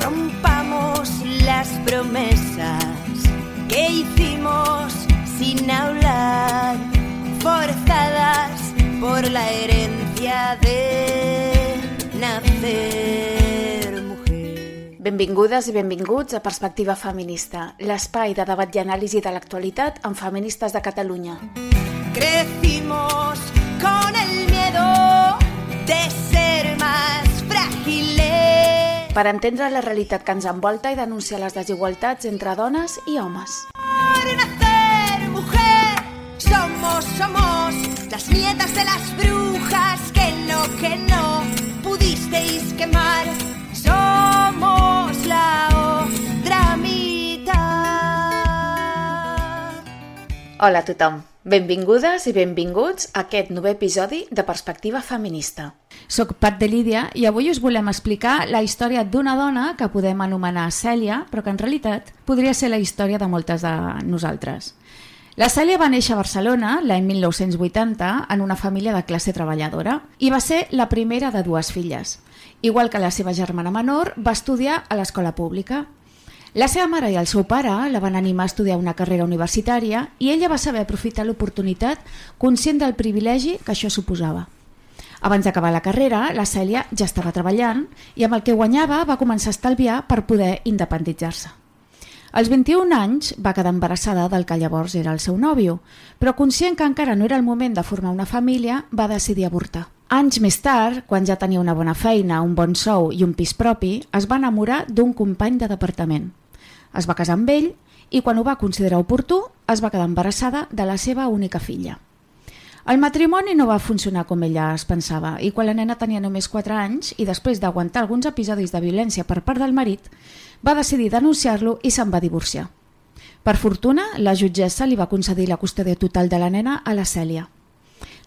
rompamos las promesas que hicimos sin hablar, forzadas por la herencia de nacer mujer. Benvingudes i benvinguts a Perspectiva Feminista, l'espai de debat i anàlisi de l'actualitat amb feministes de Catalunya. Crecimos con el miedo de. Per entendre la realitat que ens envolta i denunciar les desigualtats entre dones i homes. Por nacer mujer, somos, somos las nietas de las brujas que no, que no pudisteis quemar. Somos la otra mitad. Hola a tothom, benvingudes i benvinguts a aquest nou episodi de Perspectiva Feminista. Soc Pat de Lídia i avui us volem explicar la història d'una dona que podem anomenar Cèlia, però que en realitat podria ser la història de moltes de nosaltres. La Cèlia va néixer a Barcelona l'any 1980 en una família de classe treballadora i va ser la primera de dues filles. Igual que la seva germana menor, va estudiar a l'escola pública. La seva mare i el seu pare la van animar a estudiar una carrera universitària i ella va saber aprofitar l'oportunitat conscient del privilegi que això suposava. Abans d'acabar la carrera, la Cèlia ja estava treballant i amb el que guanyava va començar a estalviar per poder independitzar-se. Als 21 anys va quedar embarassada del que llavors era el seu nòvio, però conscient que encara no era el moment de formar una família, va decidir avortar. Anys més tard, quan ja tenia una bona feina, un bon sou i un pis propi, es va enamorar d'un company de departament. Es va casar amb ell i quan ho va considerar oportú es va quedar embarassada de la seva única filla. El matrimoni no va funcionar com ella es pensava i quan la nena tenia només 4 anys i després d'aguantar alguns episodis de violència per part del marit, va decidir denunciar-lo i se'n va divorciar. Per fortuna, la jutgessa li va concedir la custòdia total de la nena a la Cèlia.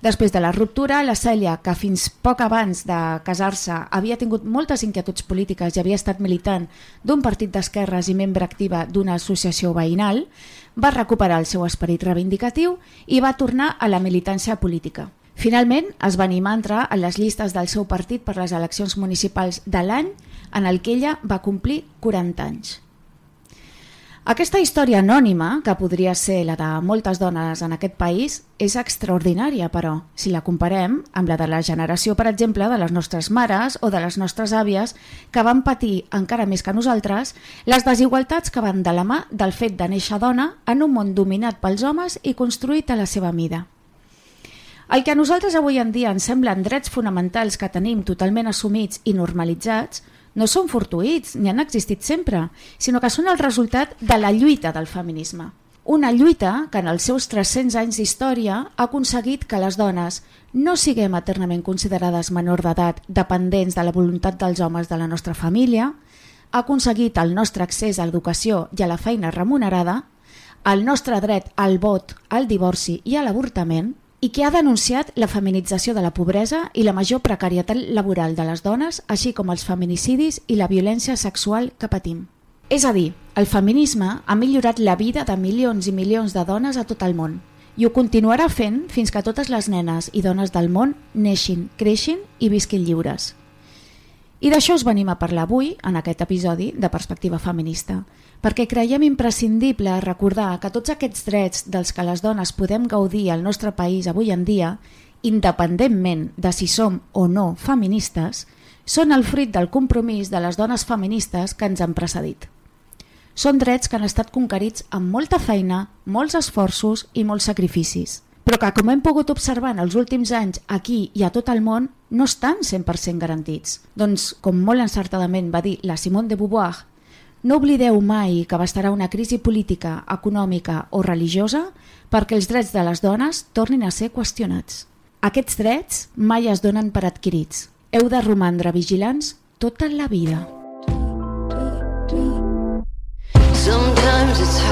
Després de la ruptura, la Cèlia, que fins poc abans de casar-se havia tingut moltes inquietuds polítiques i havia estat militant d'un partit d'esquerres i membre activa d'una associació veïnal, va recuperar el seu esperit reivindicatiu i va tornar a la militància política. Finalment, es va animar a entrar a les llistes del seu partit per les eleccions municipals de l'any en el que ella va complir 40 anys. Aquesta història anònima, que podria ser la de moltes dones en aquest país, és extraordinària, però, si la comparem amb la de la generació, per exemple, de les nostres mares o de les nostres àvies, que van patir, encara més que nosaltres, les desigualtats que van de la mà del fet de néixer dona en un món dominat pels homes i construït a la seva mida. El que a nosaltres avui en dia ens semblen drets fonamentals que tenim totalment assumits i normalitzats, no són fortuïts ni han existit sempre, sinó que són el resultat de la lluita del feminisme. Una lluita que en els seus 300 anys d'història ha aconseguit que les dones no siguem eternament considerades menor d'edat dependents de la voluntat dels homes de la nostra família, ha aconseguit el nostre accés a l'educació i a la feina remunerada, el nostre dret al vot, al divorci i a l'avortament, i que ha denunciat la feminització de la pobresa i la major precarietat laboral de les dones, així com els feminicidis i la violència sexual que patim. És a dir, el feminisme ha millorat la vida de milions i milions de dones a tot el món i ho continuarà fent fins que totes les nenes i dones del món neixin, creixin i visquin lliures. I d'això us venim a parlar avui, en aquest episodi de Perspectiva Feminista, perquè creiem imprescindible recordar que tots aquests drets dels que les dones podem gaudir al nostre país avui en dia, independentment de si som o no feministes, són el fruit del compromís de les dones feministes que ens han precedit. Són drets que han estat conquerits amb molta feina, molts esforços i molts sacrificis, però que, com hem pogut observar en els últims anys aquí i a tot el món, no estan 100% garantits. Doncs, com molt encertadament va dir la Simone de Beauvoir no oblideu mai que bastarà una crisi política, econòmica o religiosa perquè els drets de les dones tornin a ser qüestionats. Aquests drets mai es donen per adquirits. Heu de romandre vigilants tota la vida. Sometimes it's hard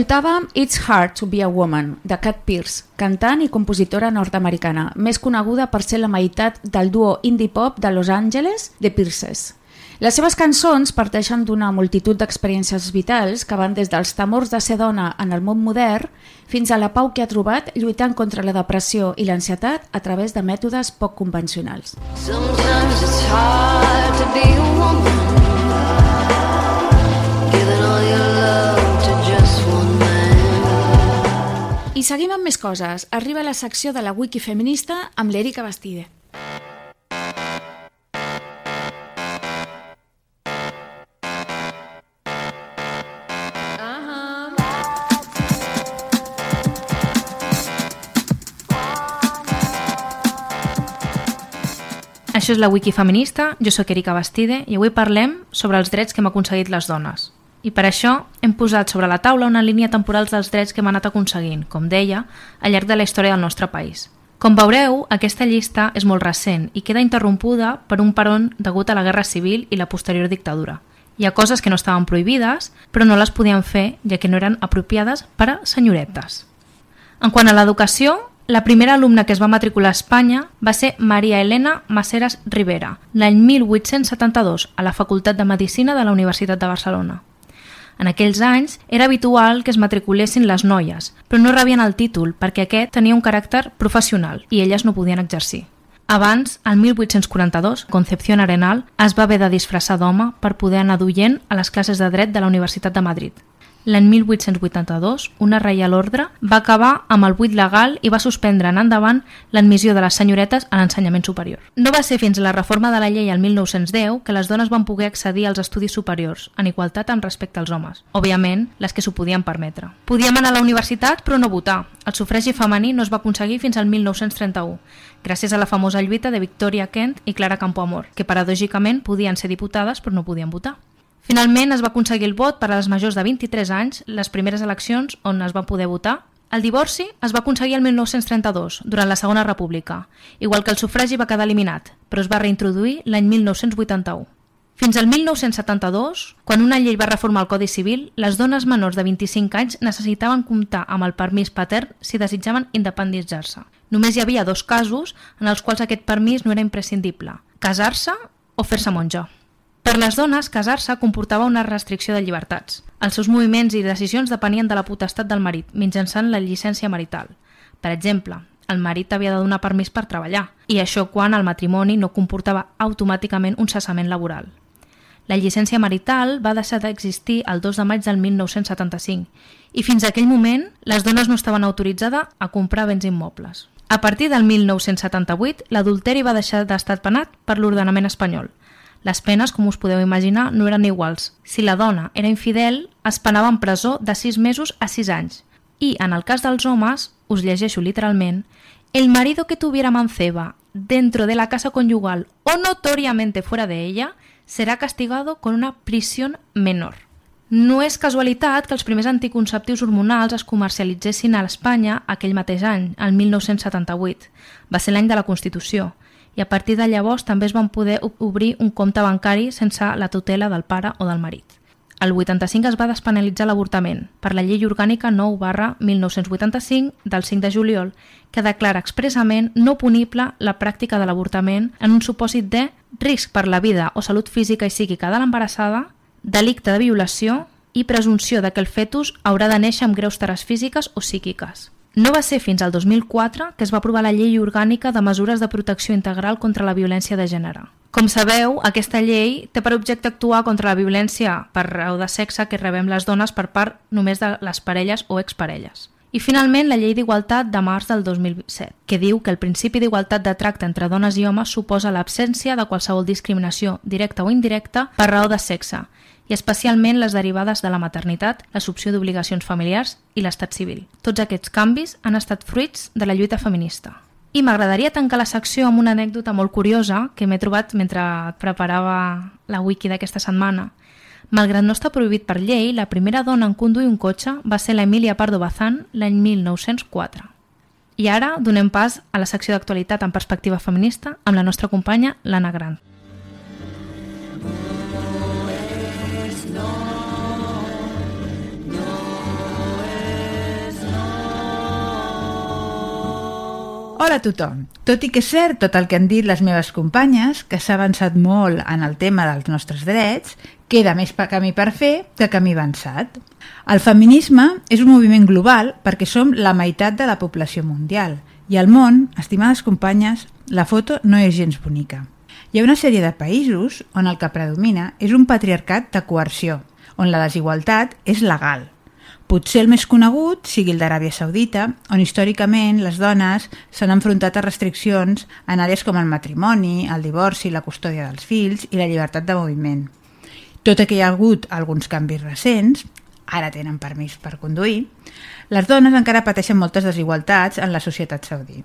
Escoltàvem It's Hard to be a Woman, de Cat Pierce, cantant i compositora nord-americana, més coneguda per ser la meitat del duo indie pop de Los Angeles, The Pierces. Les seves cançons parteixen d'una multitud d'experiències vitals que van des dels temors de ser dona en el món modern fins a la pau que ha trobat lluitant contra la depressió i l'ansietat a través de mètodes poc convencionals. Sometimes it's hard to be a woman. I seguim amb més coses. Arriba la secció de la Wiki Feminista amb l'Erika Bastide. Això és la Wiki Feminista, jo sóc Erika Bastide i avui parlem sobre els drets que hem aconseguit les dones. I per això hem posat sobre la taula una línia temporal dels drets que hem anat aconseguint, com deia, al llarg de la història del nostre país. Com veureu, aquesta llista és molt recent i queda interrompuda per un peron degut a la Guerra Civil i la posterior dictadura. Hi ha coses que no estaven prohibides, però no les podien fer, ja que no eren apropiades per a senyoretes. En quant a l'educació, la primera alumna que es va matricular a Espanya va ser Maria Elena Maceras Rivera, l'any 1872, a la Facultat de Medicina de la Universitat de Barcelona. En aquells anys era habitual que es matriculessin les noies, però no rebien el títol perquè aquest tenia un caràcter professional i elles no podien exercir. Abans, el 1842, Concepción Arenal es va haver de disfressar d'home per poder anar duient a les classes de dret de la Universitat de Madrid. L'any 1882, una reial ordre va acabar amb el buit legal i va suspendre en endavant l'admissió de les senyoretes a l'ensenyament superior. No va ser fins a la reforma de la llei el 1910 que les dones van poder accedir als estudis superiors, en igualtat amb respecte als homes. Òbviament, les que s'ho podien permetre. Podíem anar a la universitat però no votar. El sufragi femení no es va aconseguir fins al 1931, gràcies a la famosa lluita de Victoria Kent i Clara Campoamor, que paradògicament podien ser diputades però no podien votar. Finalment es va aconseguir el vot per a les majors de 23 anys, les primeres eleccions on es va poder votar. El divorci es va aconseguir el 1932, durant la Segona República, igual que el sufragi va quedar eliminat, però es va reintroduir l'any 1981. Fins al 1972, quan una llei va reformar el Codi Civil, les dones menors de 25 anys necessitaven comptar amb el permís patern si desitjaven independitzar-se. Només hi havia dos casos en els quals aquest permís no era imprescindible, casar-se o fer-se monja. Per les dones, casar-se comportava una restricció de llibertats. Els seus moviments i decisions depenien de la potestat del marit, mitjançant la llicència marital. Per exemple, el marit havia de donar permís per treballar, i això quan el matrimoni no comportava automàticament un cessament laboral. La llicència marital va deixar d'existir el 2 de maig del 1975 i fins a aquell moment les dones no estaven autoritzades a comprar béns immobles. A partir del 1978, l'adulteri va deixar d'estar penat per l'ordenament espanyol. Les penes, com us podeu imaginar, no eren iguals. Si la dona era infidel, es penava en presó de 6 mesos a 6 anys. I, en el cas dels homes, us llegeixo literalment, el marido que tuviera manceba dentro de la casa conyugal o notoriamente fuera de ella será castigado con una prisión menor. No és casualitat que els primers anticonceptius hormonals es comercialitzessin a l'Espanya aquell mateix any, el 1978. Va ser l'any de la Constitució i a partir de llavors també es van poder ob- obrir un compte bancari sense la tutela del pare o del marit. El 85 es va despenalitzar l'avortament per la llei orgànica 9 barra 1985 del 5 de juliol que declara expressament no punible la pràctica de l'avortament en un supòsit de risc per la vida o salut física i psíquica de l'embarassada, delicte de violació i presumpció de que el fetus haurà de néixer amb greus tares físiques o psíquiques. No va ser fins al 2004 que es va aprovar la Llei Orgànica de Mesures de Protecció Integral contra la Violència de Gènere. Com sabeu, aquesta llei té per objecte actuar contra la violència per raó de sexe que rebem les dones per part només de les parelles o exparelles. I finalment la Llei d'Igualtat de març del 2007, que diu que el principi d'igualtat de tracte entre dones i homes suposa l'absència de qualsevol discriminació, directa o indirecta, per raó de sexe, i especialment les derivades de la maternitat, l'assumpció d'obligacions familiars i l'estat civil. Tots aquests canvis han estat fruits de la lluita feminista. I m'agradaria tancar la secció amb una anècdota molt curiosa que m'he trobat mentre preparava la wiki d'aquesta setmana. Malgrat no està prohibit per llei, la primera dona en conduir un cotxe va ser la Emilia Pardo Bazán l'any 1904. I ara donem pas a la secció d'actualitat en perspectiva feminista amb la nostra companya, l'Anna Gran. Hola a tothom. Tot i que és cert tot el que han dit les meves companyes, que s'ha avançat molt en el tema dels nostres drets, queda més pa camí per fer que camí avançat. El feminisme és un moviment global perquè som la meitat de la població mundial i al món, estimades companyes, la foto no és gens bonica. Hi ha una sèrie de països on el que predomina és un patriarcat de coerció, on la desigualtat és legal, Potser el més conegut sigui el d'Aràbia Saudita, on històricament les dones s'han enfrontat a restriccions en àrees com el matrimoni, el divorci, la custòdia dels fills i la llibertat de moviment. Tot i que hi ha hagut alguns canvis recents, ara tenen permís per conduir, les dones encara pateixen moltes desigualtats en la societat saudí.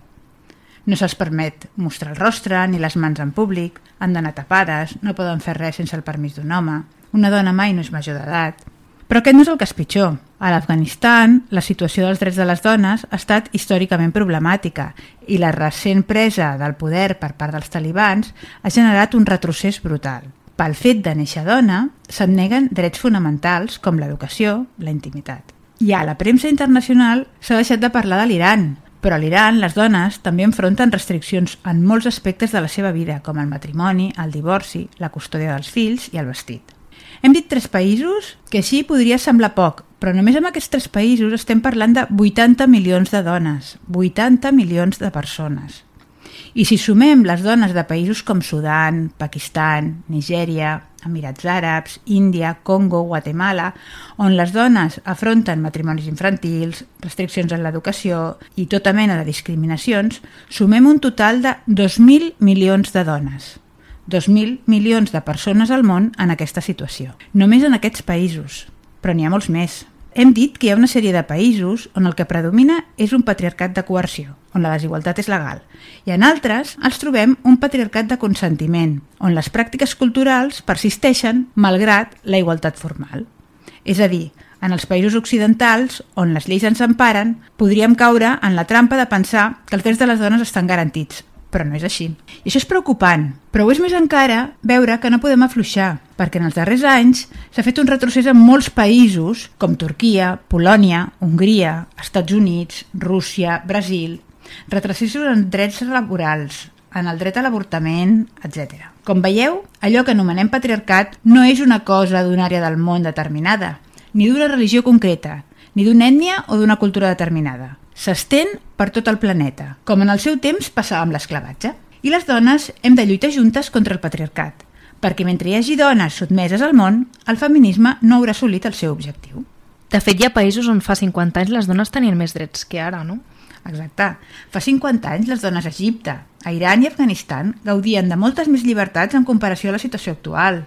No se'ls permet mostrar el rostre ni les mans en públic, han d'anar tapades, no poden fer res sense el permís d'un home, una dona mai no és major d'edat, però aquest no és el cas pitjor. A l'Afganistan, la situació dels drets de les dones ha estat històricament problemàtica i la recent presa del poder per part dels talibans ha generat un retrocés brutal. Pel fet de néixer dona, se'n neguen drets fonamentals com l'educació, la intimitat. I a la premsa internacional s'ha deixat de parlar de l'Iran, però a l'Iran les dones també enfronten restriccions en molts aspectes de la seva vida, com el matrimoni, el divorci, la custòdia dels fills i el vestit. Hem dit tres països, que així podria semblar poc, però només en aquests tres països estem parlant de 80 milions de dones, 80 milions de persones. I si sumem les dones de països com Sudan, Pakistan, Nigèria, Emirats Àrabs, Índia, Congo, Guatemala, on les dones afronten matrimonis infantils, restriccions en l'educació i tota mena de discriminacions, sumem un total de 2.000 milions de dones. 2.000 milions de persones al món en aquesta situació. Només en aquests països, però n'hi ha molts més. Hem dit que hi ha una sèrie de països on el que predomina és un patriarcat de coerció, on la desigualtat és legal, i en altres els trobem un patriarcat de consentiment, on les pràctiques culturals persisteixen malgrat la igualtat formal. És a dir, en els països occidentals, on les lleis ens emparen, podríem caure en la trampa de pensar que els drets de les dones estan garantits, però no és així. I això és preocupant, però ho és més encara veure que no podem afluixar, perquè en els darrers anys s'ha fet un retrocés en molts països, com Turquia, Polònia, Hongria, Estats Units, Rússia, Brasil, retrocessos en drets laborals, en el dret a l'avortament, etc. Com veieu, allò que anomenem patriarcat no és una cosa d'una àrea del món determinada, ni d'una religió concreta, ni d'una ètnia o d'una cultura determinada. S'estén per tot el planeta, com en el seu temps passava amb l'esclavatge. I les dones hem de lluitar juntes contra el patriarcat, perquè mentre hi hagi dones sotmeses al món, el feminisme no haurà assolit el seu objectiu. De fet, hi ha països on fa 50 anys les dones tenien més drets que ara, no? Exacte. Fa 50 anys les dones a Egipte, a Iran i Afganistan gaudien de moltes més llibertats en comparació a la situació actual.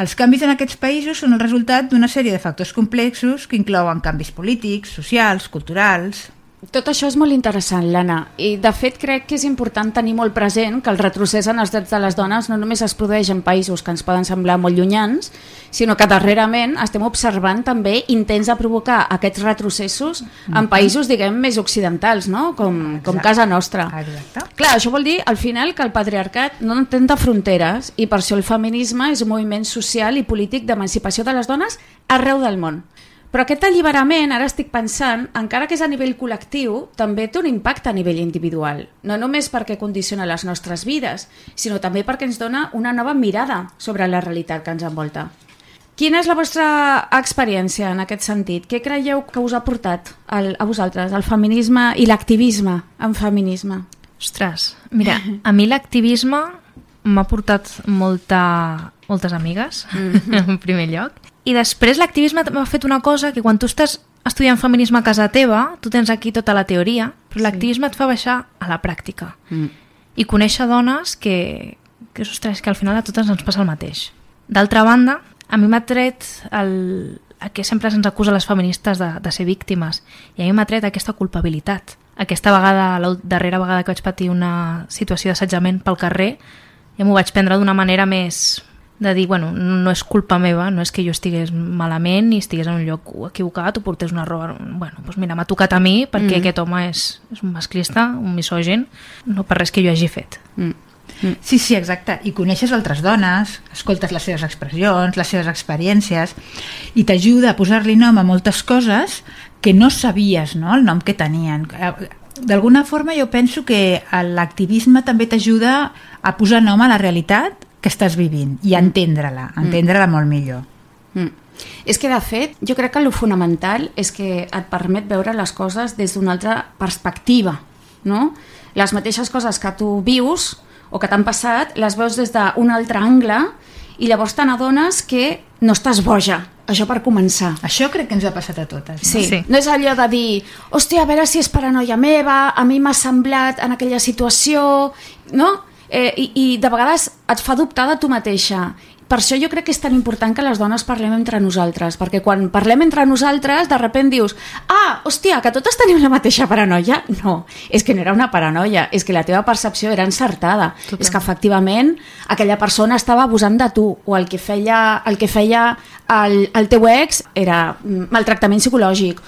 Els canvis en aquests països són el resultat d'una sèrie de factors complexos que inclouen canvis polítics, socials, culturals, tot això és molt interessant, Lana, i de fet crec que és important tenir molt present que el retrocés en els drets de les dones no només es produeix en països que ens poden semblar molt llunyans, sinó que darrerament estem observant també intents de provocar aquests retrocessos en països, diguem, més occidentals, no? com, com casa nostra. Exacte. Clar, això vol dir, al final, que el patriarcat no entén de fronteres i per això el feminisme és un moviment social i polític d'emancipació de les dones arreu del món. Però aquest alliberament, ara estic pensant, encara que és a nivell col·lectiu, també té un impacte a nivell individual. No només perquè condiciona les nostres vides, sinó també perquè ens dona una nova mirada sobre la realitat que ens envolta. Quina és la vostra experiència en aquest sentit? Què creieu que us ha portat el, a vosaltres el feminisme i l'activisme en feminisme? Ostres, mira, a mi l'activisme m'ha portat molta, moltes amigues, mm -hmm. en primer lloc, i després l'activisme m'ha fet una cosa que quan tu estàs estudiant feminisme a casa teva, tu tens aquí tota la teoria, però sí. l'activisme et fa baixar a la pràctica. Mm. I conèixer dones que, que, ostres, que al final a totes ens passa el mateix. D'altra banda, a mi m'ha tret el, el que sempre se'ns acusa les feministes de, de ser víctimes, i a mi m'ha tret aquesta culpabilitat. Aquesta vegada, la darrera vegada que vaig patir una situació d'assetjament pel carrer, ja m'ho vaig prendre d'una manera més, de dir, bueno, no és culpa meva, no és que jo estigués malament ni estigués en un lloc equivocat o portés una roba... Bueno, doncs mira, m'ha tocat a mi perquè mm. aquest home és, és un masclista, un misògin, no per res que jo hagi fet. Mm. Mm. Sí, sí, exacte. I coneixes altres dones, escoltes les seves expressions, les seves experiències, i t'ajuda a posar-li nom a moltes coses que no sabies no, el nom que tenien. D'alguna forma jo penso que l'activisme també t'ajuda a posar nom a la realitat que estàs vivint i mm. entendre-la, mm. entendre-la molt millor. Mm. És que, de fet, jo crec que el fonamental és que et permet veure les coses des d'una altra perspectiva, no? Les mateixes coses que tu vius o que t'han passat, les veus des d'un altre angle i llavors te n'adones que no estàs boja, això per començar. Això crec que ens ha passat a totes. No? Sí. sí. No és allò de dir, hòstia, a veure si és paranoia meva, a mi m'ha semblat en aquella situació, no? Eh, i, i de vegades et fa dubtar de tu mateixa per això jo crec que és tan important que les dones parlem entre nosaltres, perquè quan parlem entre nosaltres, de repent dius ah, hòstia, que totes tenim la mateixa paranoia? No, és que no era una paranoia, és que la teva percepció era encertada. Total. És que efectivament aquella persona estava abusant de tu, o el que feia el, que feia el, el teu ex era maltractament psicològic,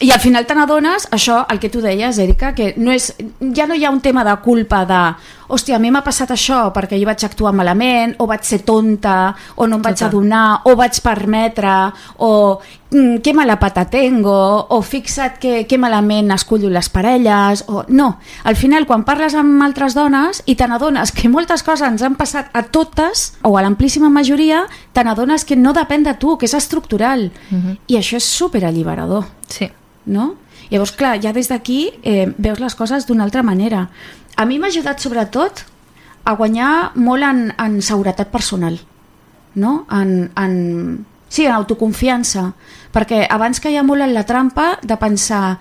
i al final te n'adones, això, el que tu deies, Erika, que no és, ja no hi ha un tema de culpa de hòstia, a mi m'ha passat això perquè jo vaig actuar malament, o vaig ser tonta, o no em vaig Total. adonar, o vaig permetre, o mm, que mala pata tengo, o fixa't que, que malament escollo les parelles, o... No, al final, quan parles amb altres dones i te n'adones que moltes coses ens han passat a totes, o a l'amplíssima majoria, te n'adones que no depèn de tu, que és estructural. Uh mhm. -huh. I això és superalliberador. Sí. No? Llavors, clar, ja des d'aquí eh, veus les coses d'una altra manera. A mi m'ha ajudat, sobretot, a guanyar molt en, en seguretat personal, no? En, en, sí, en autoconfiança, perquè abans que hi ha molt en la trampa de pensar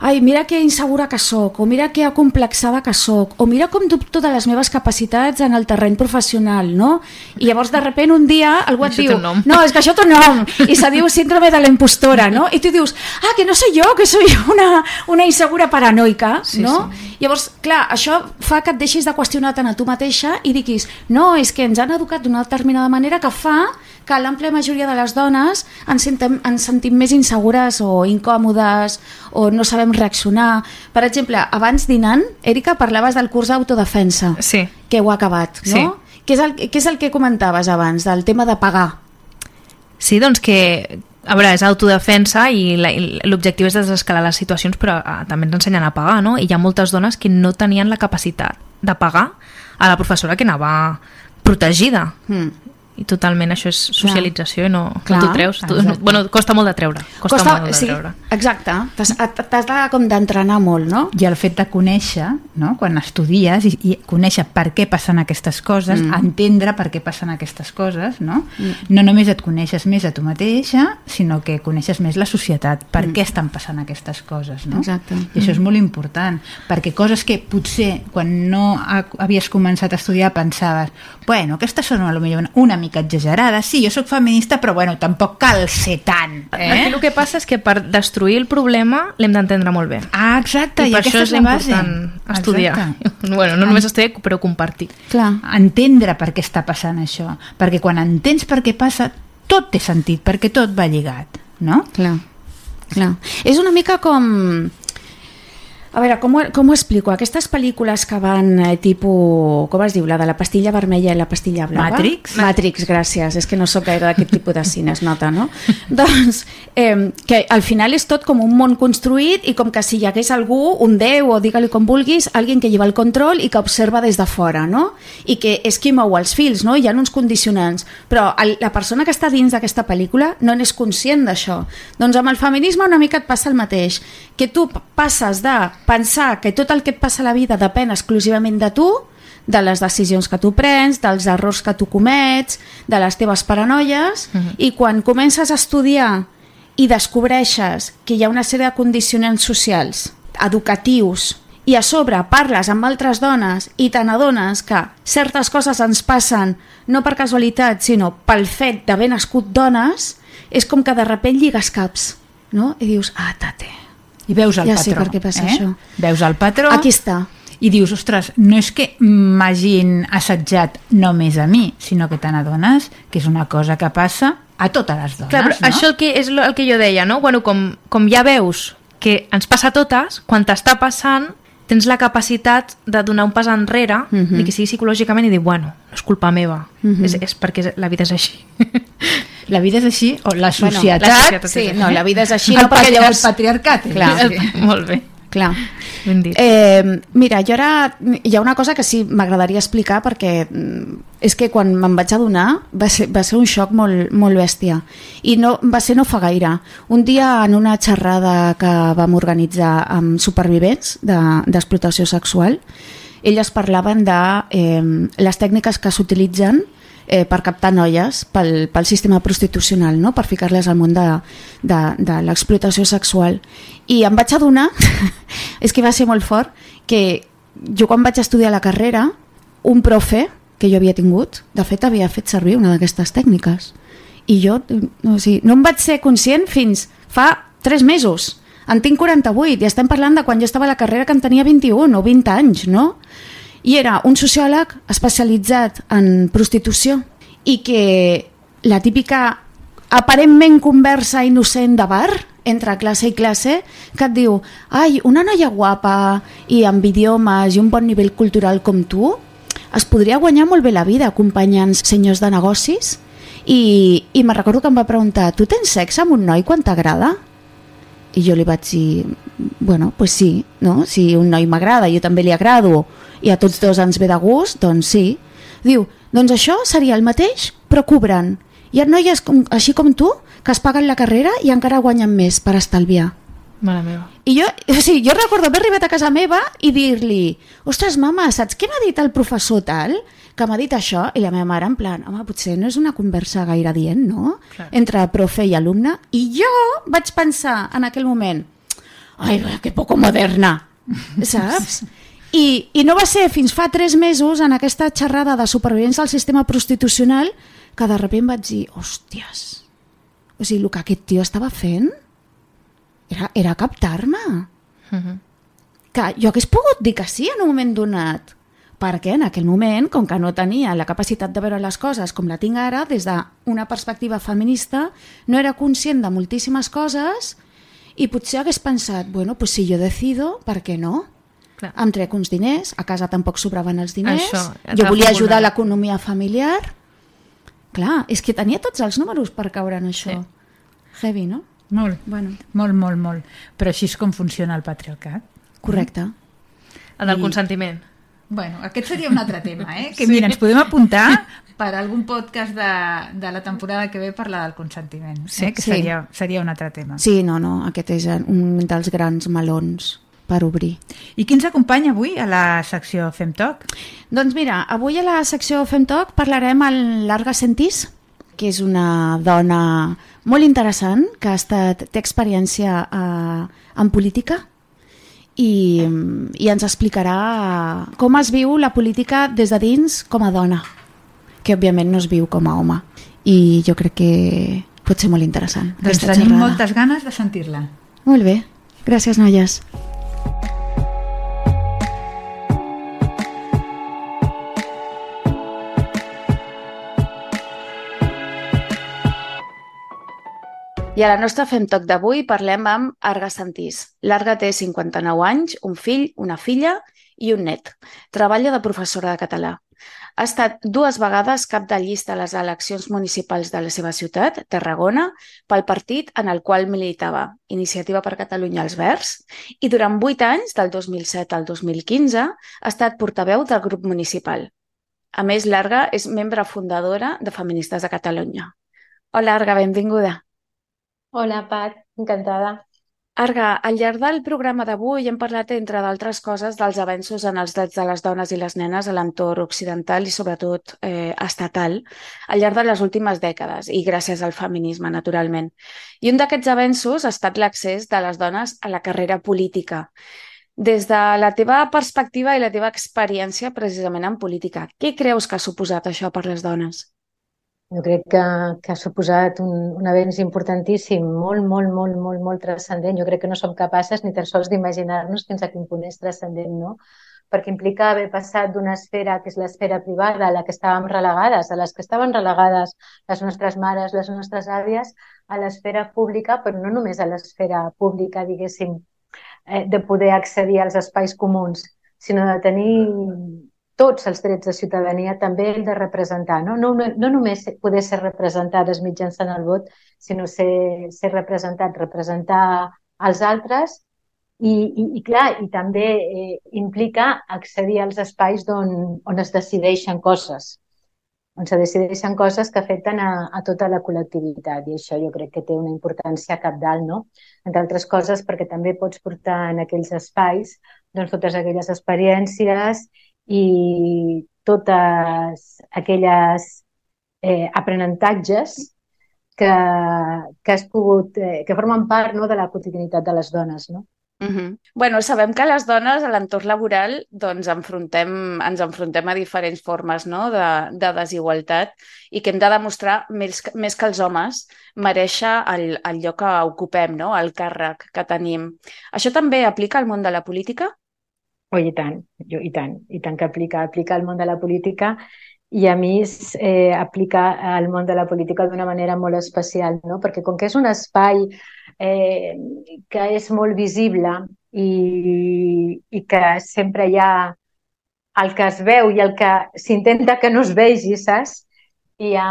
ai, mira que insegura que sóc, o mira que acomplexada que sóc, o mira com dubto de les meves capacitats en el terreny professional, no? I llavors, de repent, un dia algú et això diu, no, és que això té un nom, i se diu síndrome de la impostora, no? I tu dius, ah, que no soy jo, que soy una, una insegura paranoica, sí, no? Sí. Llavors, clar, això fa que et deixis de qüestionar tant a tu mateixa i diguis, no, és que ens han educat d'una determinada manera que fa que l'àmplia majoria de les dones ens, sentem, ens sentim més insegures o incòmodes o no sabem reaccionar. Per exemple, abans dinant, Erika, parlaves del curs d'autodefensa, sí. que ho ha acabat, no? Sí. Què és, el, què és el que comentaves abans, del tema de pagar? Sí, doncs que a veure, és autodefensa i l'objectiu és desescalar les situacions, però ah, també ens ensenyen a pagar, no? I hi ha moltes dones que no tenien la capacitat de pagar a la professora que anava protegida. Mm i totalment això és socialització Clar. i no, Clar, no t'ho treus tu, no, bueno, costa molt de treure costa, costa molt de sí, treure exacte, t'has de com d'entrenar molt no? i el fet de conèixer no? quan estudies i, i conèixer per què passen aquestes coses mm. entendre per què passen aquestes coses no? Mm. no només et coneixes més a tu mateixa sinó que coneixes més la societat per mm. què estan passant aquestes coses no? exacte. i això és molt important perquè coses que potser quan no havies començat a estudiar pensaves bueno, aquestes són potser una mica exagerades. Sí, jo sóc feminista, però bueno, tampoc cal ser tant. Eh? Aquí el que passa és que per destruir el problema l'hem d'entendre molt bé. Ah, exacte. I, I per això és, és important estudiar. Exacte. Bueno, no només estudiar, però compartir. Clar. Entendre per què està passant això. Perquè quan entens per què passa, tot té sentit, perquè tot va lligat, no? Clar. Clar. És una mica com a veure, com ho, com ho explico? Aquestes pel·lícules que van eh, tipus... Com es diu? La de la pastilla vermella i la pastilla blava? Matrix? Matrix, gràcies. És que no sóc gaire d'aquest tipus de cine, es nota, no? doncs, eh, que al final és tot com un món construït i com que si hi hagués algú, un déu o digue-li com vulguis, alguien que lleva el control i que observa des de fora, no? I que és qui mou els fils, no? Hi ha uns condicionants. Però el, la persona que està dins d'aquesta pel·lícula no n'és conscient d'això. Doncs amb el feminisme una mica et passa el mateix. Que tu passes de pensar que tot el que et passa a la vida depèn exclusivament de tu, de les decisions que tu prens, dels errors que tu comets, de les teves paranoies, uh mhm. -huh. i quan comences a estudiar i descobreixes que hi ha una sèrie de condicionants socials, educatius, i a sobre parles amb altres dones i te n'adones que certes coses ens passen no per casualitat, sinó pel fet d'haver nascut dones, és com que de repent lligues caps, no? I dius, ah, tate, i veus el ja patró. Ja sé per què passa eh? això. Veus el patró. Aquí està. i dius, ostres, no és que m'hagin assetjat només a mi, sinó que te n'adones que és una cosa que passa a totes les dones, Clar, però no? això el que és el que jo deia, no? Bueno, com, com ja veus que ens passa a totes, quan t'està passant tens la capacitat de donar un pas enrere, uh Mhm. -huh. ni que sigui psicològicament, i dir, bueno, no és culpa meva, uh Mhm. -huh. és, és perquè la vida és així. La vida és així, o la Bueno, societat... la societat Sí, no, la vida és així, el, no, perquè llavors... el patriarcat. és Clar. així. Molt bé, Clar. ben dit. Eh, mira, jo ara hi ha una cosa que sí m'agradaria explicar perquè mm, és que quan me'n vaig adonar va ser, va ser un xoc molt, molt bèstia i no, va ser no fa gaire un dia en una xerrada que vam organitzar amb supervivents de- d'explotació de, sexual elles parlaven de eh, les tècniques que s'utilitzen eh, per captar noies pel, pel sistema prostitucional, no? per ficar-les al món de, de, de l'explotació sexual. I em vaig adonar, és que va ser molt fort, que jo quan vaig estudiar la carrera, un profe que jo havia tingut, de fet havia fet servir una d'aquestes tècniques. I jo o sigui, no em vaig ser conscient fins fa 3 mesos. En tinc 48 i estem parlant de quan jo estava a la carrera que en tenia 21 o 20 anys, no? I era un sociòleg especialitzat en prostitució i que la típica aparentment conversa innocent de bar entre classe i classe que et diu ai, una noia guapa i amb idiomes i un bon nivell cultural com tu es podria guanyar molt bé la vida acompanyant senyors de negocis i, i me recordo que em va preguntar tu tens sexe amb un noi quan t'agrada? I jo li vaig dir, bueno, pues sí, no? Si un noi m'agrada, jo també li agrado i a tots dos ens ve de gust, doncs sí. Diu, doncs això seria el mateix, però cobrant. Hi ha noies com, així com tu que es paguen la carrera i encara guanyen més per estalviar. Mare meva. I jo, o sigui, jo recordo haver arribat a casa meva i dir-li ostres, mama, saps què m'ha dit el professor tal? Que m'ha dit això? I la meva mare en plan, home, potser no és una conversa gaire dient, no? Clar. Entre profe i alumne. I jo vaig pensar en aquell moment, ai, que poco moderna, saps? I, I no va ser fins fa tres mesos en aquesta xerrada de supervivents del sistema prostitucional que de sobte vaig dir, hòsties, o sigui, el que aquest tio estava fent era, era captar-me. Uh -huh. Que jo hagués pogut dir que sí en un moment donat, perquè en aquell moment, com que no tenia la capacitat de veure les coses com la tinc ara, des d'una perspectiva feminista, no era conscient de moltíssimes coses i potser hagués pensat, bueno, pues si jo decido, per què no? Clar. Em trec uns diners, a casa tampoc sobraven els diners, Això, jo volia ajudar l'economia familiar. Clar, és que tenia tots els números per caure en això. Sí. Heavy, no? Molt, Bueno, molt, molt, molt. Però així és com funciona el patriarcat. correcte. El del I- consentiment. Bueno, aquest seria un altre tema, eh? Que mira, ens podem apuntar per algun podcast de, de la temporada que ve parlar del consentiment. Sí, eh? que sí. seria, seria un altre tema. Sí, no, no, aquest és un dels grans melons per obrir. I qui ens acompanya avui a la secció Fem Toc? Doncs mira, avui a la secció Fem Talk parlarem amb l'Arga Sentís, que és una dona molt interessant, que ha estat, té experiència eh, en política i, i ens explicarà com es viu la política des de dins com a dona, que òbviament no es viu com a home. I jo crec que pot ser molt interessant. Doncs tenim xerrada. moltes ganes de sentir-la. Molt bé. Gràcies, noies. I a la nostra Fem Toc d'avui parlem amb Arga Santís. L'Arga té 59 anys, un fill, una filla i un net. Treballa de professora de català. Ha estat dues vegades cap de llista a les eleccions municipals de la seva ciutat, Tarragona, pel partit en el qual militava, Iniciativa per Catalunya als Verds, i durant vuit anys, del 2007 al 2015, ha estat portaveu del grup municipal. A més, l'Arga és membre fundadora de Feministes de Catalunya. Hola, Arga, benvinguda. Hola, Pat, encantada. Arga, al llarg del programa d'avui hem parlat, entre d'altres coses, dels avenços en els drets de les dones i les nenes a l'entorn occidental i sobretot eh, estatal al llarg de les últimes dècades i gràcies al feminisme, naturalment. I un d'aquests avenços ha estat l'accés de les dones a la carrera política. Des de la teva perspectiva i la teva experiència precisament en política, què creus que ha suposat això per les dones? Jo crec que, que ha suposat un, un avenç importantíssim, molt, molt, molt, molt, molt transcendent. Jo crec que no som capaces ni tan sols d'imaginar-nos fins a quin punt és transcendent, no? perquè implica haver passat d'una esfera que és l'esfera privada, a la que estàvem relegades, a les que estaven relegades les nostres mares, les nostres àvies, a l'esfera pública, però no només a l'esfera pública, diguéssim, eh, de poder accedir als espais comuns, sinó de tenir tots els drets de ciutadania, també el de representar. No, no, no només poder ser representades mitjançant el vot, sinó ser, ser representat, representar als altres i, i, i clar, i també eh, implica accedir als espais on, on es decideixen coses, on se decideixen coses que afecten a, a tota la col·lectivitat i això jo crec que té una importància capdalt, no? Entre altres coses perquè també pots portar en aquells espais doncs, totes aquelles experiències i totes aquelles eh, aprenentatges que, que has pogut, eh, que formen part no, de la quotidianitat de les dones, no? Uh -huh. bueno, sabem que les dones a l'entorn laboral doncs, enfrontem, ens enfrontem a diferents formes no? de, de desigualtat i que hem de demostrar, més, més que els homes, mereixer el, el lloc que ocupem, no? el càrrec que tenim. Això també aplica al món de la política? Oh, i tant, jo, i tant, i tant que aplica, aplica al món de la política i a més eh, aplica al món de la política d'una manera molt especial, no? perquè com que és un espai eh, que és molt visible i, i que sempre hi ha el que es veu i el que s'intenta que no es vegi, saps? Hi ha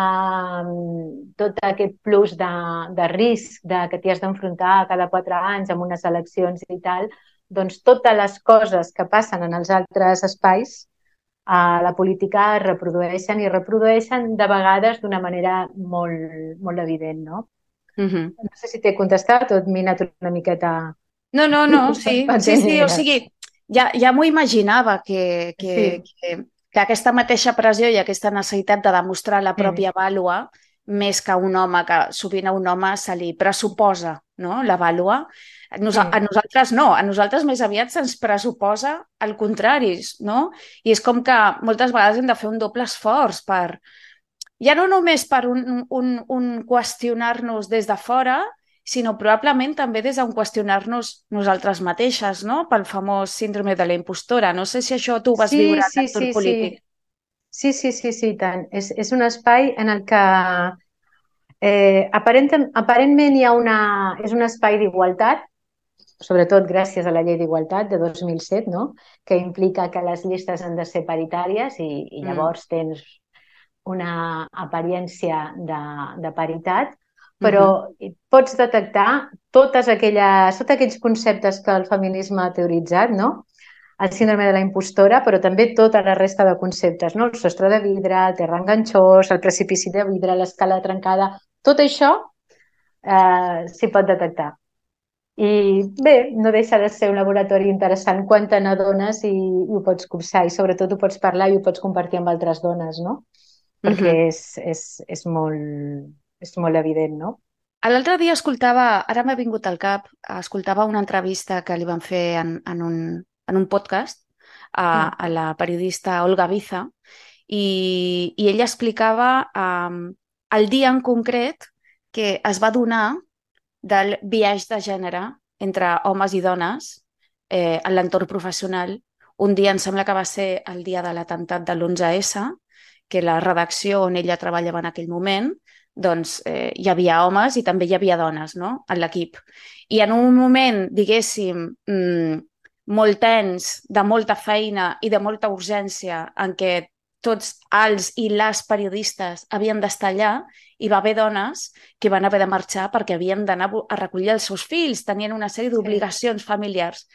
mm, tot aquest plus de, de risc de que t'hi has d'enfrontar cada quatre anys amb unes eleccions i tal, doncs totes les coses que passen en els altres espais a la política es reprodueixen i reprodueixen de vegades d'una manera molt, molt evident, no? Uh. -huh. No sé si t'he contestat o m'he anat una miqueta... No, no, no, sí, sí, sí, o sigui, ja, ja m'ho imaginava que, que, sí. que, que aquesta mateixa pressió i aquesta necessitat de demostrar la pròpia sí. vàlua més que un home, que sovint a un home se li pressuposa no? la vàlua, Nos, sí. A nosaltres no, a nosaltres més aviat se'ns pressuposa el contrari, no? I és com que moltes vegades hem de fer un doble esforç per... Ja no només per un, un, un qüestionar-nos des de fora, sinó probablement també des d'un qüestionar-nos nosaltres mateixes, no? Pel famós síndrome de la impostora. No sé si això tu ho vas sí, viure sí, en sí, polític. Sí, sí, sí, sí, tant. És, és un espai en el que eh, aparent, aparentment hi ha una... és un espai d'igualtat, sobretot gràcies a la llei d'igualtat de 2007, no? que implica que les llistes han de ser paritàries i, i mm. llavors mm. tens una apariència de, de paritat, però mm -hmm. pots detectar totes aquelles, tots aquells conceptes que el feminisme ha teoritzat, no? el síndrome de la impostora, però també tota la resta de conceptes, no? el sostre de vidre, el terra enganxós, el precipici de vidre, l'escala trencada, tot això eh, s'hi pot detectar. I bé, no deixa de ser un laboratori interessant quan te n'adones i, i ho pots cursar i sobretot ho pots parlar i ho pots compartir amb altres dones, no? Perquè uh -huh. és, és, és, molt, és molt evident, no? L'altre dia escoltava, ara m'ha vingut al cap, escoltava una entrevista que li van fer en, en, un, en un podcast a, a la periodista Olga Biza i, i ella explicava um, el dia en concret que es va donar del viatge de gènere entre homes i dones eh, en l'entorn professional. Un dia em sembla que va ser el dia de l'atemptat de l'11S, que la redacció on ella treballava en aquell moment, doncs eh, hi havia homes i també hi havia dones no? en l'equip. I en un moment, diguéssim, mmm, molt tens, de molta feina i de molta urgència, en què tots els i les periodistes havien d'estar allà i va haver dones que van haver de marxar perquè havien d'anar a recollir els seus fills, tenien una sèrie d'obligacions sí. familiars.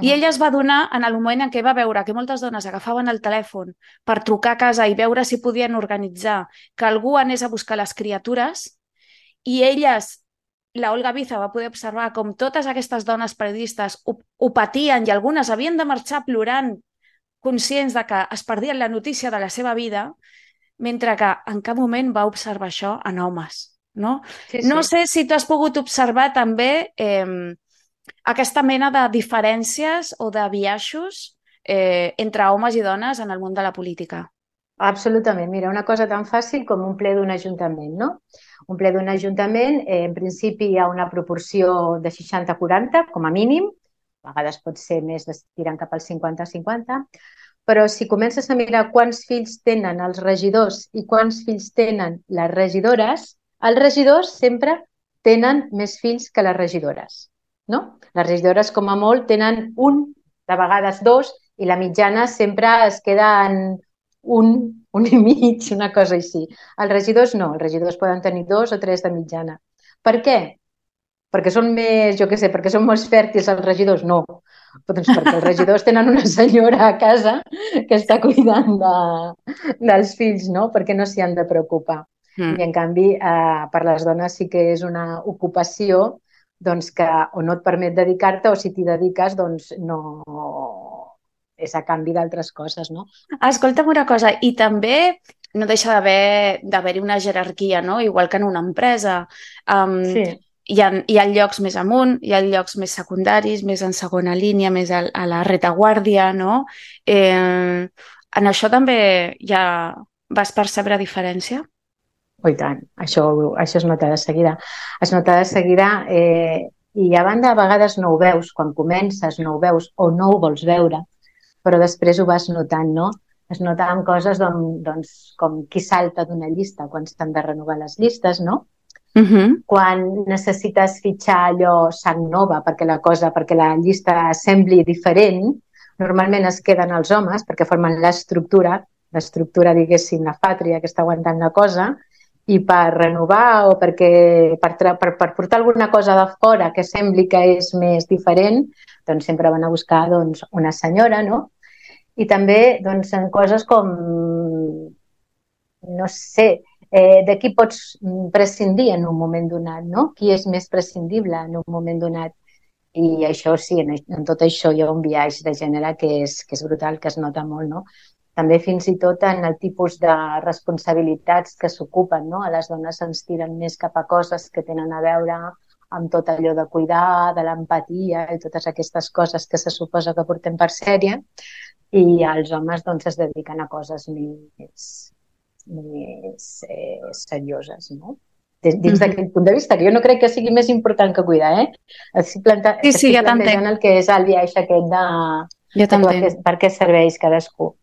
I ella es va donar en el moment en què va veure que moltes dones agafaven el telèfon per trucar a casa i veure si podien organitzar que algú anés a buscar les criatures i elles la Olga Biza va poder observar com totes aquestes dones periodistes ho, ho patien i algunes havien de marxar plorant conscients de que es perdien la notícia de la seva vida, mentre que en cap moment va observar això en homes. No, sí, sí. no sé si tu has pogut observar també eh, aquesta mena de diferències o de biaixos eh, entre homes i dones en el món de la política. Absolutament. Mira, una cosa tan fàcil com un ple d'un ajuntament, no? Un ple d'un ajuntament, eh, en principi hi ha una proporció de 60-40, com a mínim, a vegades pot ser més tirant cap al 50-50, però si comences a mirar quants fills tenen els regidors i quants fills tenen les regidores, els regidors sempre tenen més fills que les regidores. No? Les regidores, com a molt, tenen un, de vegades dos, i la mitjana sempre es queda en un, un i mig, una cosa així. Els regidors no, els regidors poden tenir dos o tres de mitjana. Per què? Perquè són més, jo què sé, perquè són més fèrtils els regidors? No, doncs perquè els regidors tenen una senyora a casa que està cuidant de, dels fills, no? Perquè no s'hi han de preocupar. Mm. I en canvi, eh, per les dones sí que és una ocupació doncs que o no et permet dedicar-te o si t'hi dediques doncs no és a canvi d'altres coses, no? Escolta'm una cosa, i també no deixa d'haver-hi una jerarquia, no? Igual que en una empresa. Um, sí hi ha, hi ha llocs més amunt, hi ha llocs més secundaris, més en segona línia, més a, a la retaguardia, no? Eh, en això també ja vas percebre diferència? Oh, I tant, això, això es nota de seguida. Es nota de seguida eh, i a banda a vegades no ho veus, quan comences no ho veus o no ho vols veure, però després ho vas notant, no? Es nota en coses doncs, doncs, com qui salta d'una llista quan s'han de renovar les llistes, no? Uh -huh. Quan necessites fitxar allò sang nova perquè la cosa, perquè la llista sembli diferent, normalment es queden els homes perquè formen l'estructura, l'estructura, diguéssim, la fàtria que està aguantant la cosa, i per renovar o perquè per, per, per portar alguna cosa de fora que sembli que és més diferent, doncs sempre van a buscar doncs, una senyora, no? I també doncs, en coses com, no sé, eh, de qui pots prescindir en un moment donat, no? Qui és més prescindible en un moment donat. I això sí, en, en tot això hi ha un viatge de gènere que és, que és brutal, que es nota molt, no? També fins i tot en el tipus de responsabilitats que s'ocupen, no? A les dones ens tiren més cap a coses que tenen a veure amb tot allò de cuidar, de l'empatia i totes aquestes coses que se suposa que portem per sèrie i els homes doncs es dediquen a coses més, més eh, serioses, no? Dins mm -hmm. d'aquest punt de vista, que jo no crec que sigui més important que cuidar, eh? Estic, planta sí, sí, ja plantejant el que és el viatge aquest de, ja de per, per què serveix cadascú.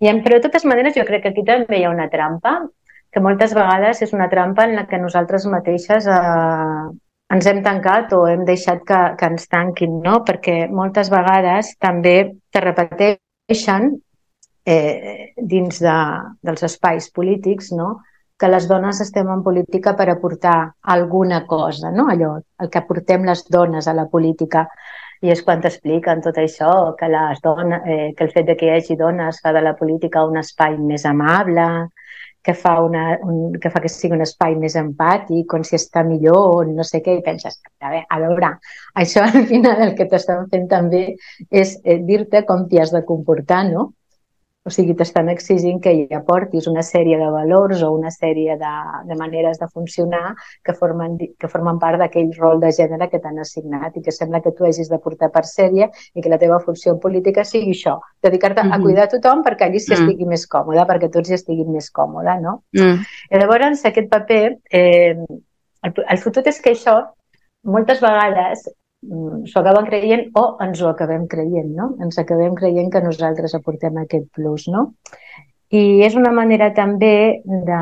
I, però de totes maneres jo crec que aquí també hi ha una trampa, que moltes vegades és una trampa en la que nosaltres mateixes eh, ens hem tancat o hem deixat que, que ens tanquin, no? Perquè moltes vegades també te repeteixen eh, dins de, dels espais polítics, no? que les dones estem en política per aportar alguna cosa, no? allò, el que aportem les dones a la política. I és quan t'expliquen tot això, que, les dones, eh, que el fet de que hi hagi dones fa de la política un espai més amable, que fa, una, un, que fa que sigui un espai més empàtic, on s'hi està millor, no sé què, i penses, a veure, a veure això al final el que t'estan fent també és eh, dir-te com t'hi has de comportar, no? O sigui, t'estan exigint que hi aportis una sèrie de valors o una sèrie de, de maneres de funcionar que formen, que formen part d'aquell rol de gènere que t'han assignat i que sembla que tu hagis de portar per sèrie i que la teva funció política sigui això, dedicar-te mm -hmm. a cuidar tothom perquè allí s'hi mm -hmm. estigui més còmode, perquè tots hi estiguin més còmode, no? Mm. I llavors, aquest paper, eh, el, el fotut és que això moltes vegades s'ho acaben creient o ens ho acabem creient, no? Ens acabem creient que nosaltres aportem aquest plus, no? I és una manera també de,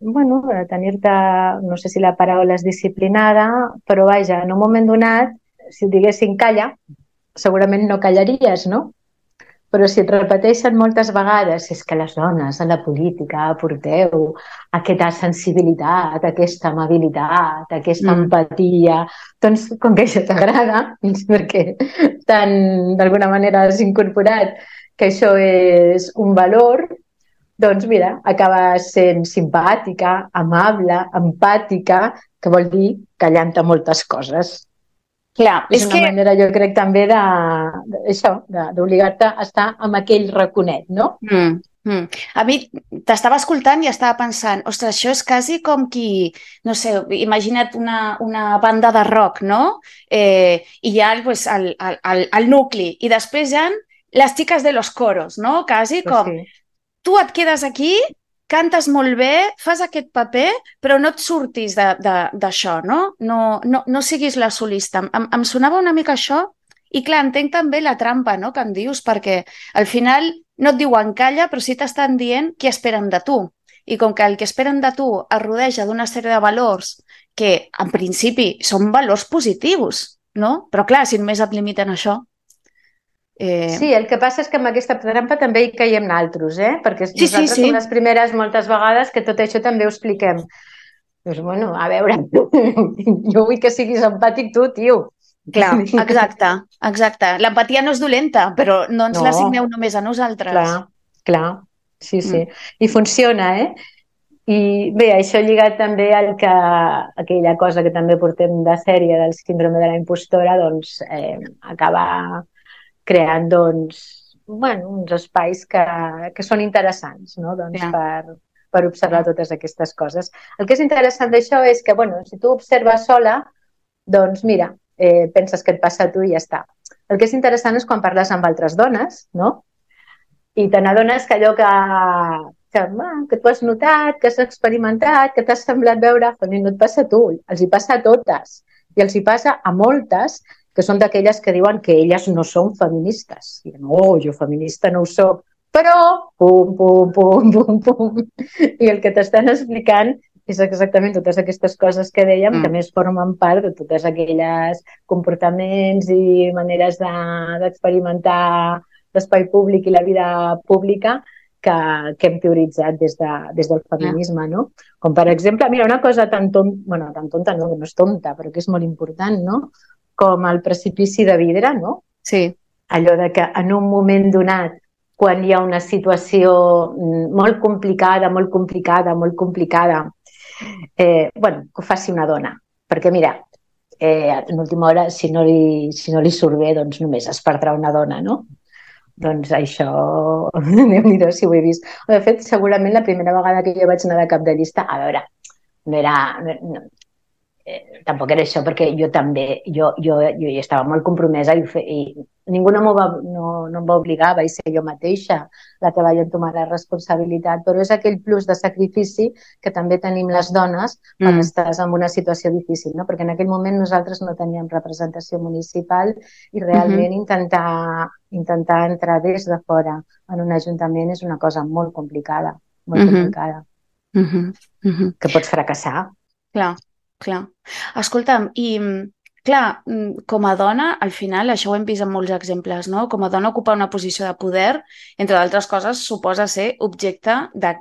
bueno, de tenir-te, no sé si la paraula és disciplinada, però vaja, en un moment donat, si diguessin calla, segurament no callaries, no? Però si et repeteixen moltes vegades és que les dones a la política aporteu aquesta sensibilitat, aquesta amabilitat, aquesta mm. empatia, doncs com que això t'agrada, perquè tant d'alguna manera has incorporat que això és un valor, doncs mira, acabes sent simpàtica, amable, empàtica, que vol dir callant-te moltes coses. Clar, és, és una que... manera, jo crec, també de, de això, d'obligar-te a estar amb aquell raconet, no? Mm. Mm. A mi t'estava escoltant i estava pensant, ostres, això és quasi com qui, no sé, imagina't una, una banda de rock, no? Eh, I hi ha pues, el, el, el, el nucli i després hi ha les xiques de los coros, no? Quasi pues com, sí. tu et quedes aquí cantes molt bé, fas aquest paper, però no et surtis d'això, no? No, no? no siguis la solista. Em, em sonava una mica això I clar, entenc també la trampa no, que em dius, perquè al final no et diuen calla, però sí t'estan dient què esperen de tu. I com que el que esperen de tu es rodeja d'una sèrie de valors que, en principi, són valors positius, no? Però clar, si només et limiten això... Eh... Sí, el que passa és que amb aquesta trampa també hi caiem naltros, eh? Perquè sí, nosaltres sí, sí. som les primeres moltes vegades que tot això també ho expliquem. Doncs, bueno, a veure, jo vull que siguis empàtic tu, tio. Clar, exacte, exacte. L'empatia no és dolenta, però no ens no. l'assigneu només a nosaltres. Clar, clar, sí, sí. Mm. I funciona, eh? I bé, això lligat també al que aquella cosa que també portem de sèrie del síndrome de la impostora, doncs eh, acaba creant doncs, bueno, uns espais que, que són interessants no? doncs, ja. per, per observar totes aquestes coses. El que és interessant d'això és que, bueno, si tu observes sola, doncs mira, eh, penses que et passa a tu i ja està. El que és interessant és quan parles amb altres dones, no? I te n'adones que allò que, que, que tu has notat, que has experimentat, que t'has semblat veure, doncs no et passa a tu, els hi passa a totes. I els hi passa a moltes que són d'aquelles que diuen que elles no són feministes. I no, jo feminista no ho soc. Però, pum, pum, pum, pum, pum. I el que t'estan explicant és exactament totes aquestes coses que dèiem, mm. que més formen part de totes aquelles comportaments i maneres d'experimentar de, l'espai públic i la vida pública que, que hem teoritzat des, de, des del feminisme, yeah. no? Com per exemple, mira, una cosa tan tonta, bueno, tan tonta no, que no és tonta, però que és molt important, no? Com el precipici de vidre, no? Sí. Allò de que en un moment donat quan hi ha una situació mm, molt complicada, molt complicada, molt complicada, eh, bueno, que ho faci una dona. Perquè, mira, eh, en última hora, si no, li, si no li surt bé, doncs només es perdrà una dona, no? Doncs això, déu nhi si ho he vist. De fet, segurament la primera vegada que jo vaig anar de cap de llista, a veure, no era, no, eh, tampoc era això, perquè jo també, jo, jo, jo hi estava molt compromesa i, fe, i ningú no, va, no, no em va obligar, vaig ser jo mateixa la que vaig entomar la responsabilitat, però és aquell plus de sacrifici que també tenim les dones quan mm. estàs en una situació difícil, no? perquè en aquell moment nosaltres no teníem representació municipal i realment mm -hmm. intentar, intentar entrar des de fora en un ajuntament és una cosa molt complicada, molt mm -hmm. complicada, mm -hmm. Mm -hmm. que pots fracassar. Clar, clar. Escolta'm, i clar, mm, com a dona, al final, això ho hem vist en molts exemples, no? Com a dona ocupar una posició de poder, entre d'altres coses, suposa ser objecte de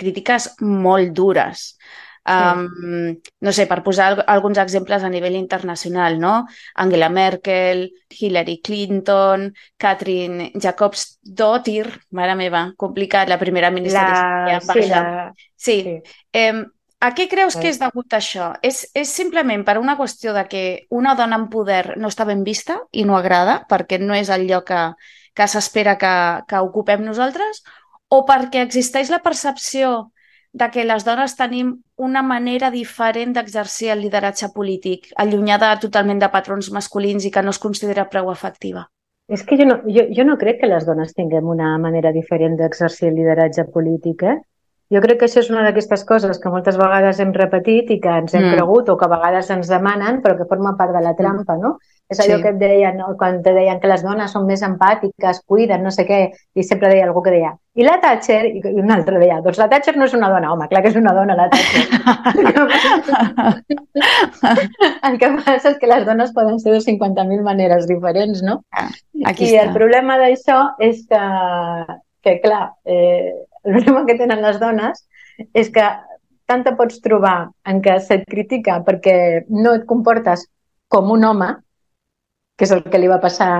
crítiques molt dures. Sí. Um, no sé, per posar alguns exemples a nivell internacional, no? Angela Merkel, Hillary Clinton, Catherine Jacobs-Dottir, mare meva, complicat, la primera ministra la... Sí, la... sí. sí. Um, a què creus que és degut això? És, és simplement per una qüestió de que una dona en poder no està ben vista i no agrada perquè no és el lloc que, que s'espera que, que ocupem nosaltres? O perquè existeix la percepció de que les dones tenim una manera diferent d'exercir el lideratge polític, allunyada totalment de patrons masculins i que no es considera prou efectiva? És que jo no, jo, jo no crec que les dones tinguem una manera diferent d'exercir el lideratge polític, eh? Jo crec que això és una d'aquestes coses que moltes vegades hem repetit i que ens hem mm. cregut o que a vegades ens demanen però que forma part de la mm. trampa, no? És allò sí. que et deien, no? quan te deien que les dones són més empàtiques, cuiden, no sé què, i sempre deia algú que deia, i la Thatcher? I un altre deia, doncs la Thatcher no és una dona, home, clar que és una dona la Thatcher. el que passa és que les dones poden ser de 50.000 maneres diferents, no? Ah, aquí I està. el problema d'això és que, que clar, eh, el problema que tenen les dones és que tant te pots trobar en què se't critica perquè no et comportes com un home, que és el que li va passar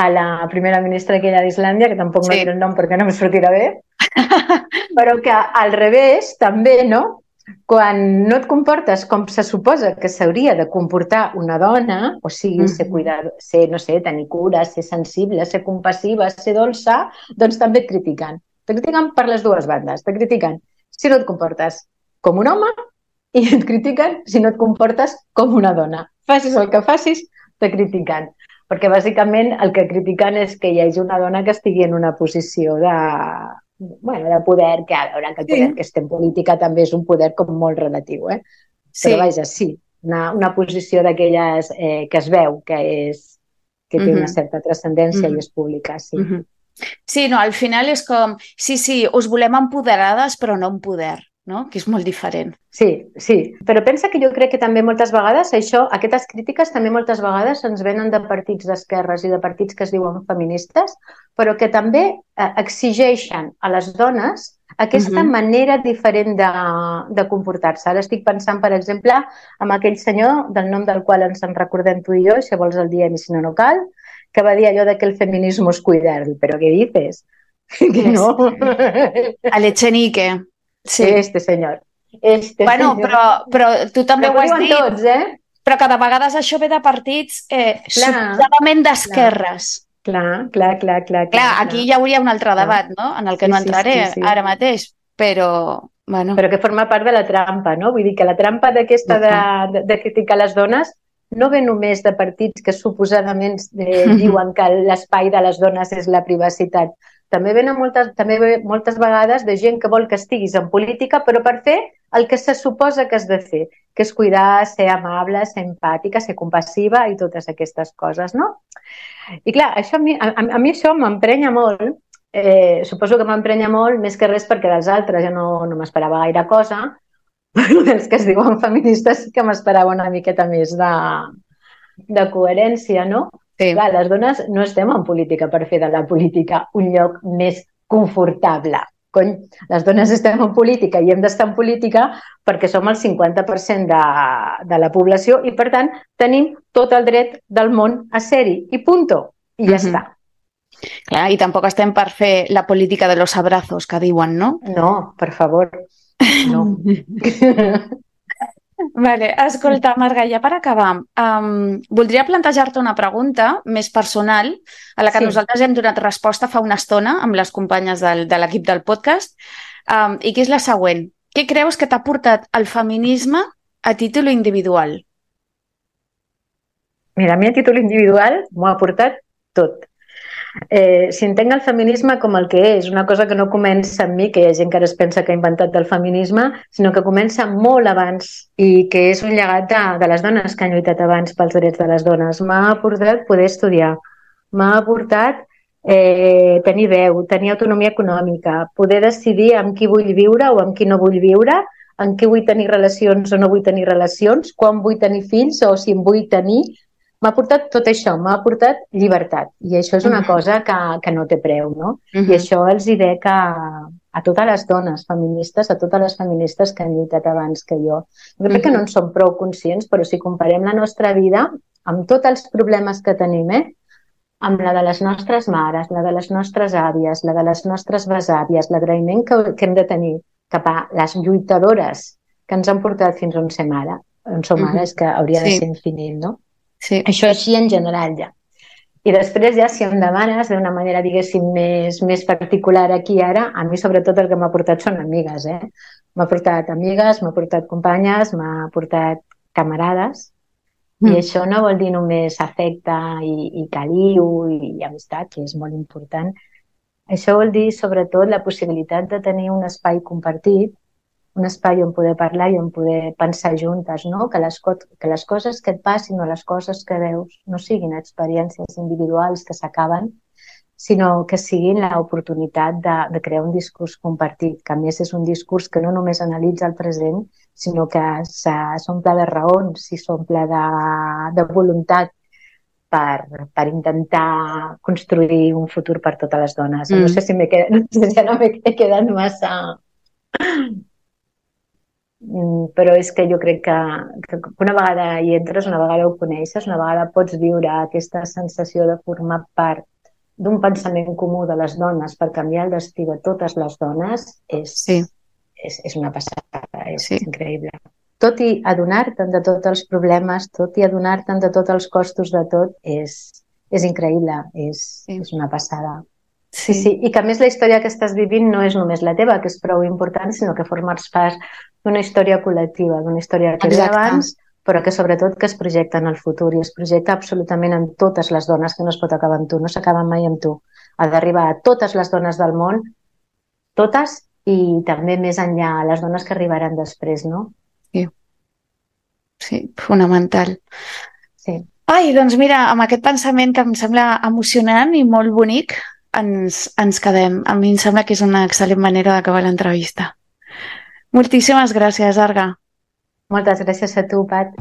a la primera ministra aquella d'Islàndia, que tampoc sí. no diré el nom perquè no me sortirà bé, però que al revés també, no? Quan no et comportes com se suposa que s'hauria de comportar una dona, o sigui, ser cuidar, ser, no sé, tenir cura, ser sensible, ser compassiva, ser dolça, doncs també et critiquen. Te critiquen per les dues bandes. Te critiquen si no et comportes com un home i et critiquen si no et comportes com una dona. Facis el que facis, te critiquen. Perquè bàsicament el que critiquen és que hi hagi una dona que estigui en una posició de, bueno, de poder, que a veure, que el poder sí. que estem en política també és un poder com molt relatiu, eh? Sí. Però vaja, sí, una, una posició d'aquelles eh, que es veu que és que té uh -huh. una certa transcendència uh -huh. i és pública, sí. Uh -huh. Sí, no, al final és com, sí, sí, us volem empoderades però no en poder no? que és molt diferent. Sí, sí, però pensa que jo crec que també moltes vegades això, aquestes crítiques també moltes vegades ens venen de partits d'esquerres i de partits que es diuen feministes, però que també eh, exigeixen a les dones aquesta uh -huh. manera diferent de, de comportar-se. Ara estic pensant, per exemple, en aquell senyor del nom del qual ens en recordem tu i jo, si vols el diem i si no, no cal, que va dir allò de que el feminismo es cuidar. Però què dices? Que no. A l'Echenique. Sí. Este senyor. Este bueno, senyor. però, però tu també però ho has dit. tots, eh? Però que de vegades això ve de partits eh, suposadament d'esquerres. Clar, clar, clar, clar. Clar, aquí hi hauria un altre debat, no?, en el que sí, no entraré sí, sí, sí. ara mateix, però... Bueno. Però que forma part de la trampa, no? Vull dir que la trampa d'aquesta de, de, de criticar les dones no ve només de partits que suposadament eh, diuen que l'espai de les dones és la privacitat. També venen moltes, també ve moltes vegades de gent que vol que estiguis en política, però per fer el que se suposa que has de fer, que és cuidar, ser amable, ser empàtica, ser compassiva i totes aquestes coses, no? I clar, això a mi, a, a mi això m'emprenya molt, eh, suposo que m'emprenya molt, més que res perquè dels altres ja no, no m'esperava gaire cosa, dels que es diuen feministes sí que m'esperava una miqueta més de, de coherència, no? Sí. Clar, les dones no estem en política per fer de la política un lloc més confortable. Cony, les dones estem en política i hem d'estar en política perquè som el 50% de, de la població i, per tant, tenim tot el dret del món a ser-hi. I punto. I ja mm -hmm. està. Clar, i tampoc estem per fer la política de los abrazos que diuen, no? No, per favor. No. Vale, escolta, Marga, ja per acabar, um, voldria plantejar-te una pregunta més personal a la que sí. nosaltres hem donat resposta fa una estona amb les companyes del, de l'equip del podcast um, i que és la següent. Què creus que t'ha portat el feminisme a títol individual? Mira, a mi a títol individual m'ho ha portat tot eh, si entenc el feminisme com el que és, una cosa que no comença amb mi, que hi ha gent que ara es pensa que ha inventat el feminisme, sinó que comença molt abans i que és un llegat de, de les dones que han lluitat abans pels drets de les dones. M'ha aportat poder estudiar, m'ha aportat eh, tenir veu, tenir autonomia econòmica, poder decidir amb qui vull viure o amb qui no vull viure, en qui vull tenir relacions o no vull tenir relacions, quan vull tenir fills o si em vull tenir, m'ha portat tot això, m'ha portat llibertat. I això és una -huh. cosa que, que no té preu, no? Uh -huh. I això els hi dec a, a totes les dones feministes, a totes les feministes que han lluitat abans que jo. Jo crec uh -huh. que no en som prou conscients, però si comparem la nostra vida amb tots els problemes que tenim, eh? amb la de les nostres mares, la de les nostres àvies, la de les nostres besàvies, l'agraïment que, que hem de tenir cap a les lluitadores que ens han portat fins on som ara, on som ara, -huh. és que hauria sí. de ser infinit, no? Sí. Això així en general ja. I després ja, si em demanes d'una manera, diguéssim, més, més particular aquí ara, a mi sobretot el que m'ha portat són amigues, eh? M'ha portat amigues, m'ha portat companyes, m'ha portat camarades, mm. i això no vol dir només afecte i, i caliu i, i amistat, que és molt important. Això vol dir, sobretot, la possibilitat de tenir un espai compartit un espai on poder parlar i on poder pensar juntes, no? que, les, que les coses que et passin o les coses que veus no siguin experiències individuals que s'acaben, sinó que siguin l'oportunitat de, de crear un discurs compartit, que a més és un discurs que no només analitza el present, sinó que s'omple de raons i s'omple de, de voluntat per, per intentar construir un futur per totes les dones. Mm. No sé si no sé si no m'he quedat massa però és que jo crec que, que una vegada hi entres, una vegada ho coneixes, una vegada pots viure aquesta sensació de formar part d'un pensament comú de les dones per canviar el destí de totes les dones és, sí. és, és una passada, és sí. increïble. Tot i adonar-te'n de tots els problemes, tot i adonar-te'n de tots els costos de tot, és, és increïble, és, sí. és una passada. Sí, sí, i que a més la història que estàs vivint no és només la teva, que és prou important, sinó que formes part d'una història col·lectiva, d'una història que ve abans, però que sobretot que es projecta en el futur i es projecta absolutament en totes les dones, que no es pot acabar amb tu, no s'acaba mai amb tu. Ha d'arribar a totes les dones del món, totes i també més enllà, a les dones que arribaran després, no? Sí, sí fonamental. Sí. Ai, doncs mira, amb aquest pensament que em sembla emocionant i molt bonic, ens, ens quedem. A mi em sembla que és una excel·lent manera d'acabar l'entrevista. Moltíssimes gràcies, Arga. Moltes gràcies a tu, Pat.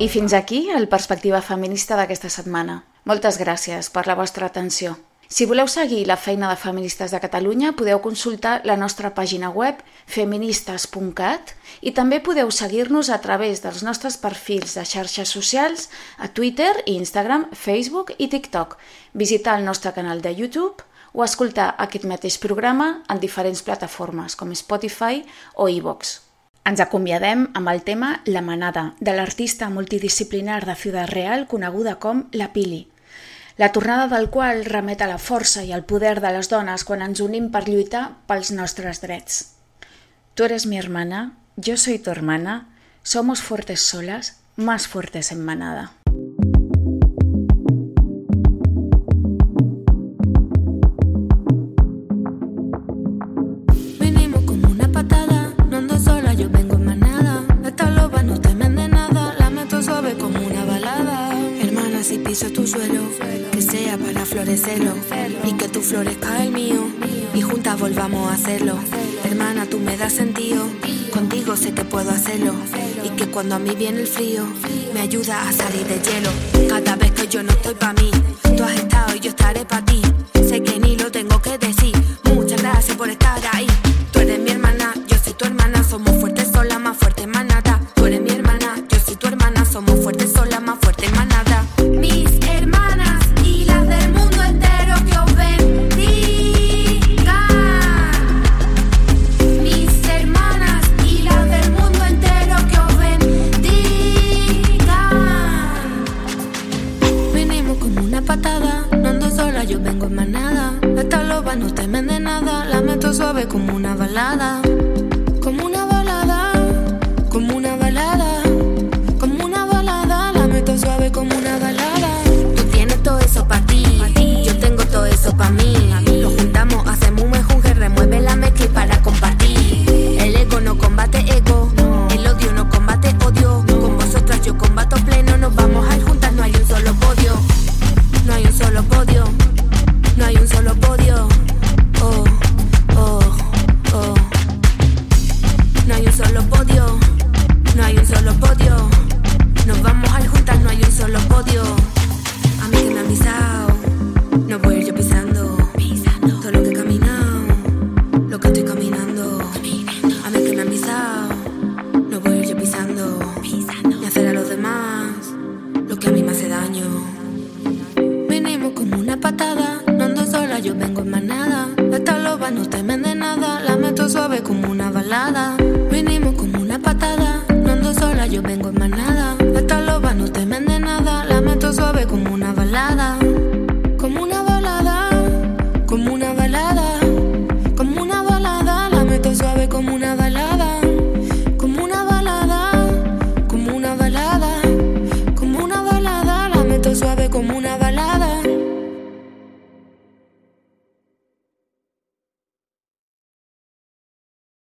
I fins aquí el Perspectiva Feminista d'aquesta setmana. Moltes gràcies per la vostra atenció. Si voleu seguir la feina de Feministes de Catalunya, podeu consultar la nostra pàgina web feministes.cat i també podeu seguir-nos a través dels nostres perfils de xarxes socials a Twitter, Instagram, Facebook i TikTok, visitar el nostre canal de YouTube o escoltar aquest mateix programa en diferents plataformes com Spotify o iVoox. Ens acomiadem amb el tema La manada, de l'artista multidisciplinar de Ciudad Real coneguda com La Pili, la tornada del qual remet a la força i al poder de les dones quan ens unim per lluitar pels nostres drets. Tu eres mi hermana, yo soy tu hermana, somos fuertes solas, más fuertes en manada. Y que tu florezca el mío y juntas volvamos a hacerlo. Hermana, tú me das sentido, contigo sé que puedo hacerlo y que cuando a mí viene el frío me ayuda a salir de hielo. Cada vez que yo no estoy para mí, tú has estado y yo estaré para ti. Sé que ni lo tengo que decir. Muchas gracias por estar ahí. Una balada.